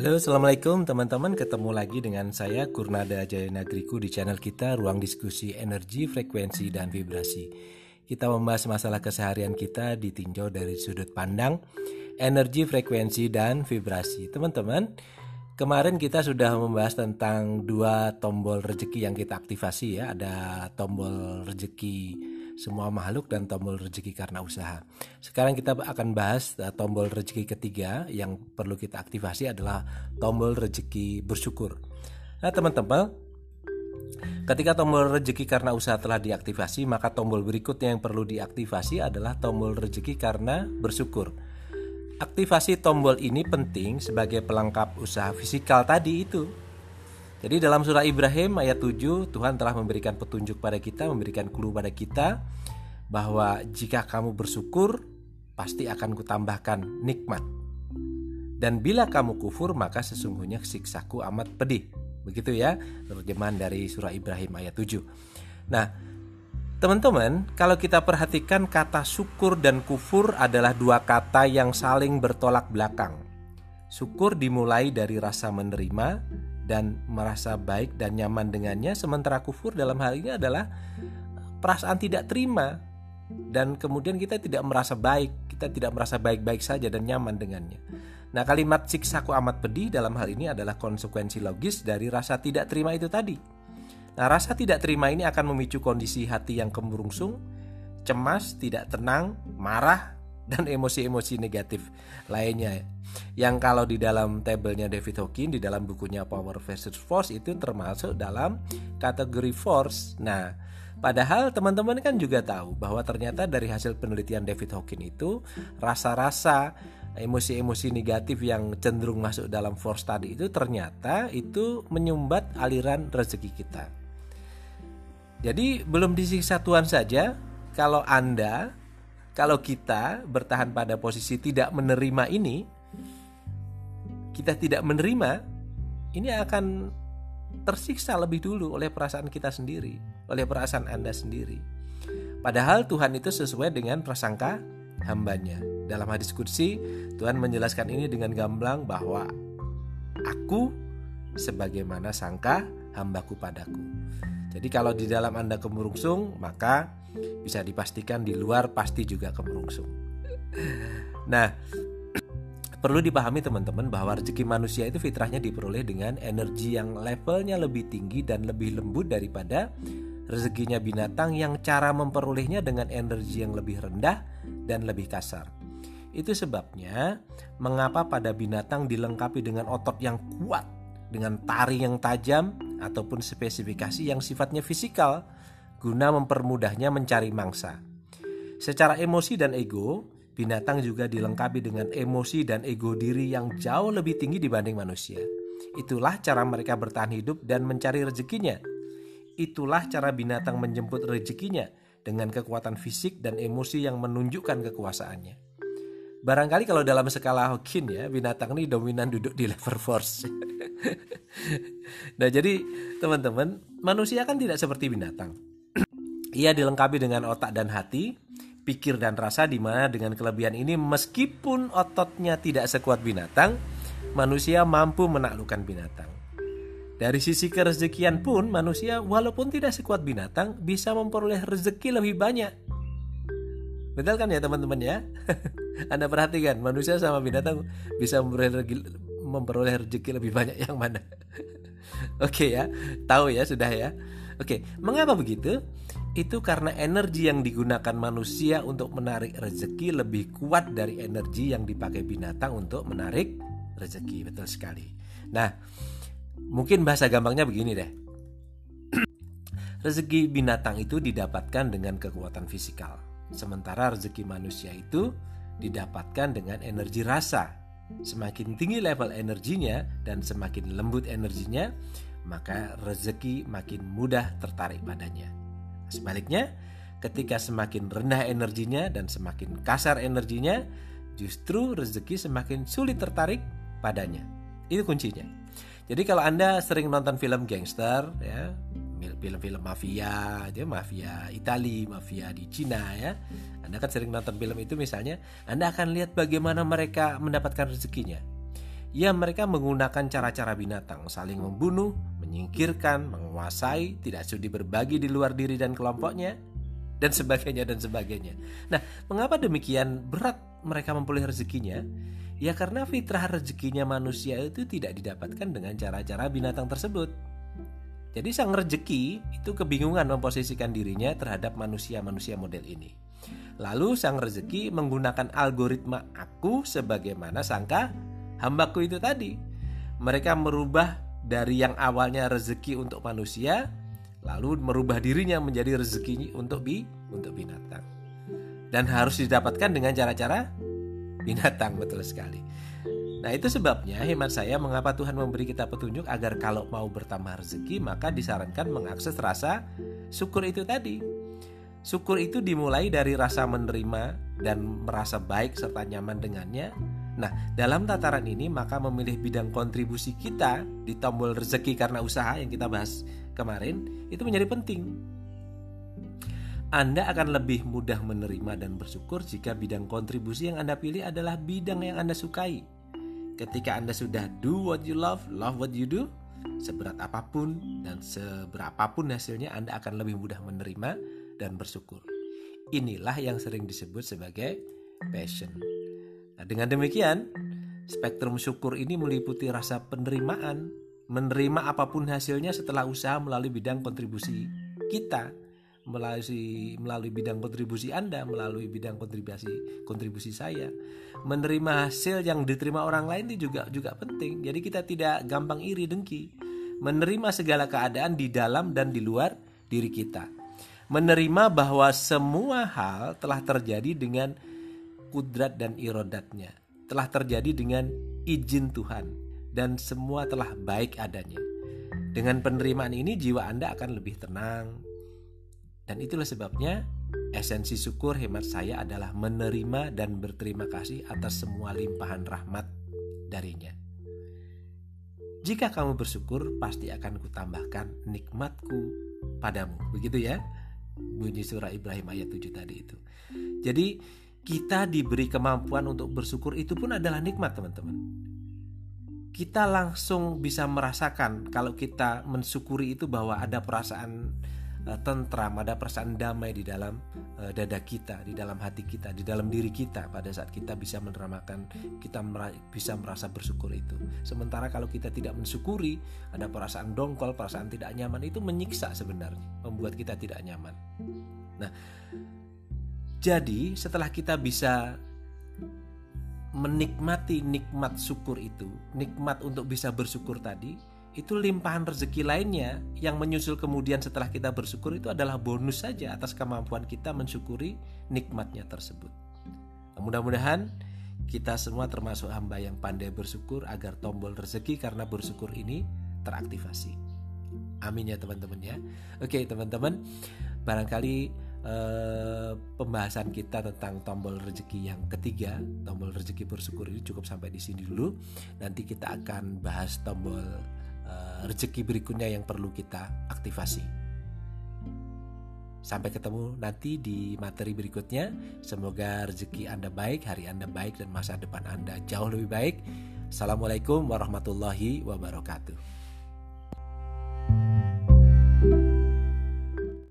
Halo, assalamualaikum teman-teman. Ketemu lagi dengan saya Kurnada Jaya Nagriku di channel kita Ruang Diskusi Energi, Frekuensi, dan Vibrasi. Kita membahas masalah keseharian kita ditinjau dari sudut pandang energi, frekuensi, dan vibrasi. Teman-teman, kemarin kita sudah membahas tentang dua tombol rezeki yang kita aktifasi ya. Ada tombol rezeki semua makhluk dan tombol rezeki karena usaha. Sekarang kita akan bahas uh, tombol rezeki ketiga yang perlu kita aktifasi adalah tombol rezeki bersyukur. Nah, teman-teman, ketika tombol rezeki karena usaha telah diaktifasi, maka tombol berikutnya yang perlu diaktifasi adalah tombol rezeki karena bersyukur. Aktivasi tombol ini penting sebagai pelengkap usaha fisikal tadi itu jadi dalam surah Ibrahim ayat 7 Tuhan telah memberikan petunjuk pada kita, memberikan clue pada kita bahwa jika kamu bersyukur pasti akan kutambahkan nikmat. Dan bila kamu kufur maka sesungguhnya siksaku amat pedih. Begitu ya terjemahan dari surah Ibrahim ayat 7. Nah, teman-teman, kalau kita perhatikan kata syukur dan kufur adalah dua kata yang saling bertolak belakang. Syukur dimulai dari rasa menerima dan merasa baik dan nyaman dengannya sementara kufur dalam hal ini adalah perasaan tidak terima. Dan kemudian kita tidak merasa baik kita tidak merasa baik-baik saja dan nyaman dengannya. Nah kalimat siksaku amat pedih dalam hal ini adalah konsekuensi logis dari rasa tidak terima itu tadi. Nah rasa tidak terima ini akan memicu kondisi hati yang kemurungsung cemas tidak tenang marah dan emosi-emosi negatif lainnya yang kalau di dalam tabelnya David Hawkins di dalam bukunya Power versus Force itu termasuk dalam kategori force. Nah, padahal teman-teman kan juga tahu bahwa ternyata dari hasil penelitian David Hawkins itu rasa-rasa emosi-emosi negatif yang cenderung masuk dalam force tadi itu ternyata itu menyumbat aliran rezeki kita. Jadi belum disiksa Tuhan saja kalau Anda kalau kita bertahan pada posisi tidak menerima ini kita tidak menerima, ini akan tersiksa lebih dulu oleh perasaan kita sendiri, oleh perasaan Anda sendiri. Padahal Tuhan itu sesuai dengan prasangka hambanya. Dalam hadis kudsi, Tuhan menjelaskan ini dengan gamblang bahwa aku sebagaimana sangka hambaku padaku. Jadi kalau di dalam Anda kemurungsung, maka bisa dipastikan di luar pasti juga kemurungsung. Nah, Perlu dipahami teman-teman bahwa rezeki manusia itu fitrahnya diperoleh dengan energi yang levelnya lebih tinggi dan lebih lembut daripada rezekinya binatang yang cara memperolehnya dengan energi yang lebih rendah dan lebih kasar. Itu sebabnya mengapa pada binatang dilengkapi dengan otot yang kuat, dengan tari yang tajam ataupun spesifikasi yang sifatnya fisikal guna mempermudahnya mencari mangsa. Secara emosi dan ego, Binatang juga dilengkapi dengan emosi dan ego diri yang jauh lebih tinggi dibanding manusia. Itulah cara mereka bertahan hidup dan mencari rezekinya. Itulah cara binatang menjemput rezekinya dengan kekuatan fisik dan emosi yang menunjukkan kekuasaannya. Barangkali kalau dalam skala Hawking ya, binatang ini dominan duduk di level force. nah jadi teman-teman, manusia kan tidak seperti binatang. Ia dilengkapi dengan otak dan hati, pikir dan rasa di mana dengan kelebihan ini meskipun ototnya tidak sekuat binatang, manusia mampu menaklukkan binatang. Dari sisi kerezekian pun manusia walaupun tidak sekuat binatang bisa memperoleh rezeki lebih banyak. Betul kan ya teman-teman ya? Anda perhatikan manusia sama binatang bisa memperoleh rezeki, memperoleh rezeki lebih banyak yang mana? Oke ya, tahu ya sudah ya. Oke, mengapa begitu? Itu karena energi yang digunakan manusia untuk menarik rezeki lebih kuat dari energi yang dipakai binatang untuk menarik rezeki. Betul sekali. Nah, mungkin bahasa gampangnya begini deh. rezeki binatang itu didapatkan dengan kekuatan fisikal, sementara rezeki manusia itu didapatkan dengan energi rasa. Semakin tinggi level energinya dan semakin lembut energinya, maka rezeki makin mudah tertarik padanya. Sebaliknya, ketika semakin rendah energinya dan semakin kasar energinya, justru rezeki semakin sulit tertarik padanya. Itu kuncinya. Jadi kalau Anda sering nonton film gangster ya, film-film mafia, dia mafia Itali, mafia di Cina ya. Anda kan sering nonton film itu misalnya, Anda akan lihat bagaimana mereka mendapatkan rezekinya Ya mereka menggunakan cara-cara binatang, saling membunuh, menyingkirkan, menguasai, tidak sudi berbagi di luar diri dan kelompoknya, dan sebagainya dan sebagainya. Nah, mengapa demikian berat mereka memperoleh rezekinya? Ya karena fitrah rezekinya manusia itu tidak didapatkan dengan cara-cara binatang tersebut. Jadi sang rezeki itu kebingungan memposisikan dirinya terhadap manusia-manusia model ini. Lalu sang rezeki menggunakan algoritma aku sebagaimana sangka hambaku itu tadi. Mereka merubah dari yang awalnya rezeki untuk manusia, lalu merubah dirinya menjadi rezeki untuk bi untuk binatang. Dan harus didapatkan dengan cara-cara binatang betul sekali. Nah itu sebabnya hemat saya mengapa Tuhan memberi kita petunjuk agar kalau mau bertambah rezeki maka disarankan mengakses rasa syukur itu tadi. Syukur itu dimulai dari rasa menerima dan merasa baik serta nyaman dengannya Nah, dalam tataran ini maka memilih bidang kontribusi kita di tombol rezeki karena usaha yang kita bahas kemarin itu menjadi penting. Anda akan lebih mudah menerima dan bersyukur jika bidang kontribusi yang Anda pilih adalah bidang yang Anda sukai. Ketika Anda sudah do what you love, love what you do, seberat apa pun dan seberapapun hasilnya Anda akan lebih mudah menerima dan bersyukur. Inilah yang sering disebut sebagai passion. Nah, dengan demikian, spektrum syukur ini meliputi rasa penerimaan, menerima apa pun hasilnya setelah usaha melalui bidang kontribusi kita, melalui melalui bidang kontribusi Anda, melalui bidang kontribusi kontribusi saya. Menerima hasil yang diterima orang lain itu juga juga penting. Jadi kita tidak gampang iri dengki. Menerima segala keadaan di dalam dan di luar diri kita. Menerima bahwa semua hal telah terjadi dengan kudrat dan irodatnya telah terjadi dengan izin Tuhan dan semua telah baik adanya. Dengan penerimaan ini jiwa Anda akan lebih tenang. Dan itulah sebabnya esensi syukur hemat saya adalah menerima dan berterima kasih atas semua limpahan rahmat darinya. Jika kamu bersyukur, pasti akan kutambahkan nikmatku padamu. Begitu ya, bunyi surah Ibrahim ayat 7 tadi itu. Jadi kita diberi kemampuan untuk bersyukur itu pun adalah nikmat teman-teman kita langsung bisa merasakan kalau kita mensyukuri itu bahwa ada perasaan uh, tentram, ada perasaan damai di dalam uh, dada kita, di dalam hati kita, di dalam diri kita pada saat kita bisa meneramakan, kita bisa merasa bersyukur itu. Sementara kalau kita tidak mensyukuri, ada perasaan dongkol, perasaan tidak nyaman itu menyiksa sebenarnya, membuat kita tidak nyaman. Nah, jadi, setelah kita bisa menikmati nikmat syukur itu, nikmat untuk bisa bersyukur tadi, itu limpahan rezeki lainnya yang menyusul kemudian setelah kita bersyukur itu adalah bonus saja atas kemampuan kita mensyukuri nikmatnya tersebut. Mudah-mudahan kita semua termasuk hamba yang pandai bersyukur agar tombol rezeki karena bersyukur ini teraktivasi. Amin ya teman-teman ya. Oke teman-teman, barangkali eh, pembahasan kita tentang tombol rezeki yang ketiga, tombol rezeki bersyukur ini cukup sampai di sini dulu. Nanti kita akan bahas tombol eh, rezeki berikutnya yang perlu kita aktivasi. Sampai ketemu nanti di materi berikutnya. Semoga rezeki Anda baik, hari Anda baik, dan masa depan Anda jauh lebih baik. Assalamualaikum warahmatullahi wabarakatuh.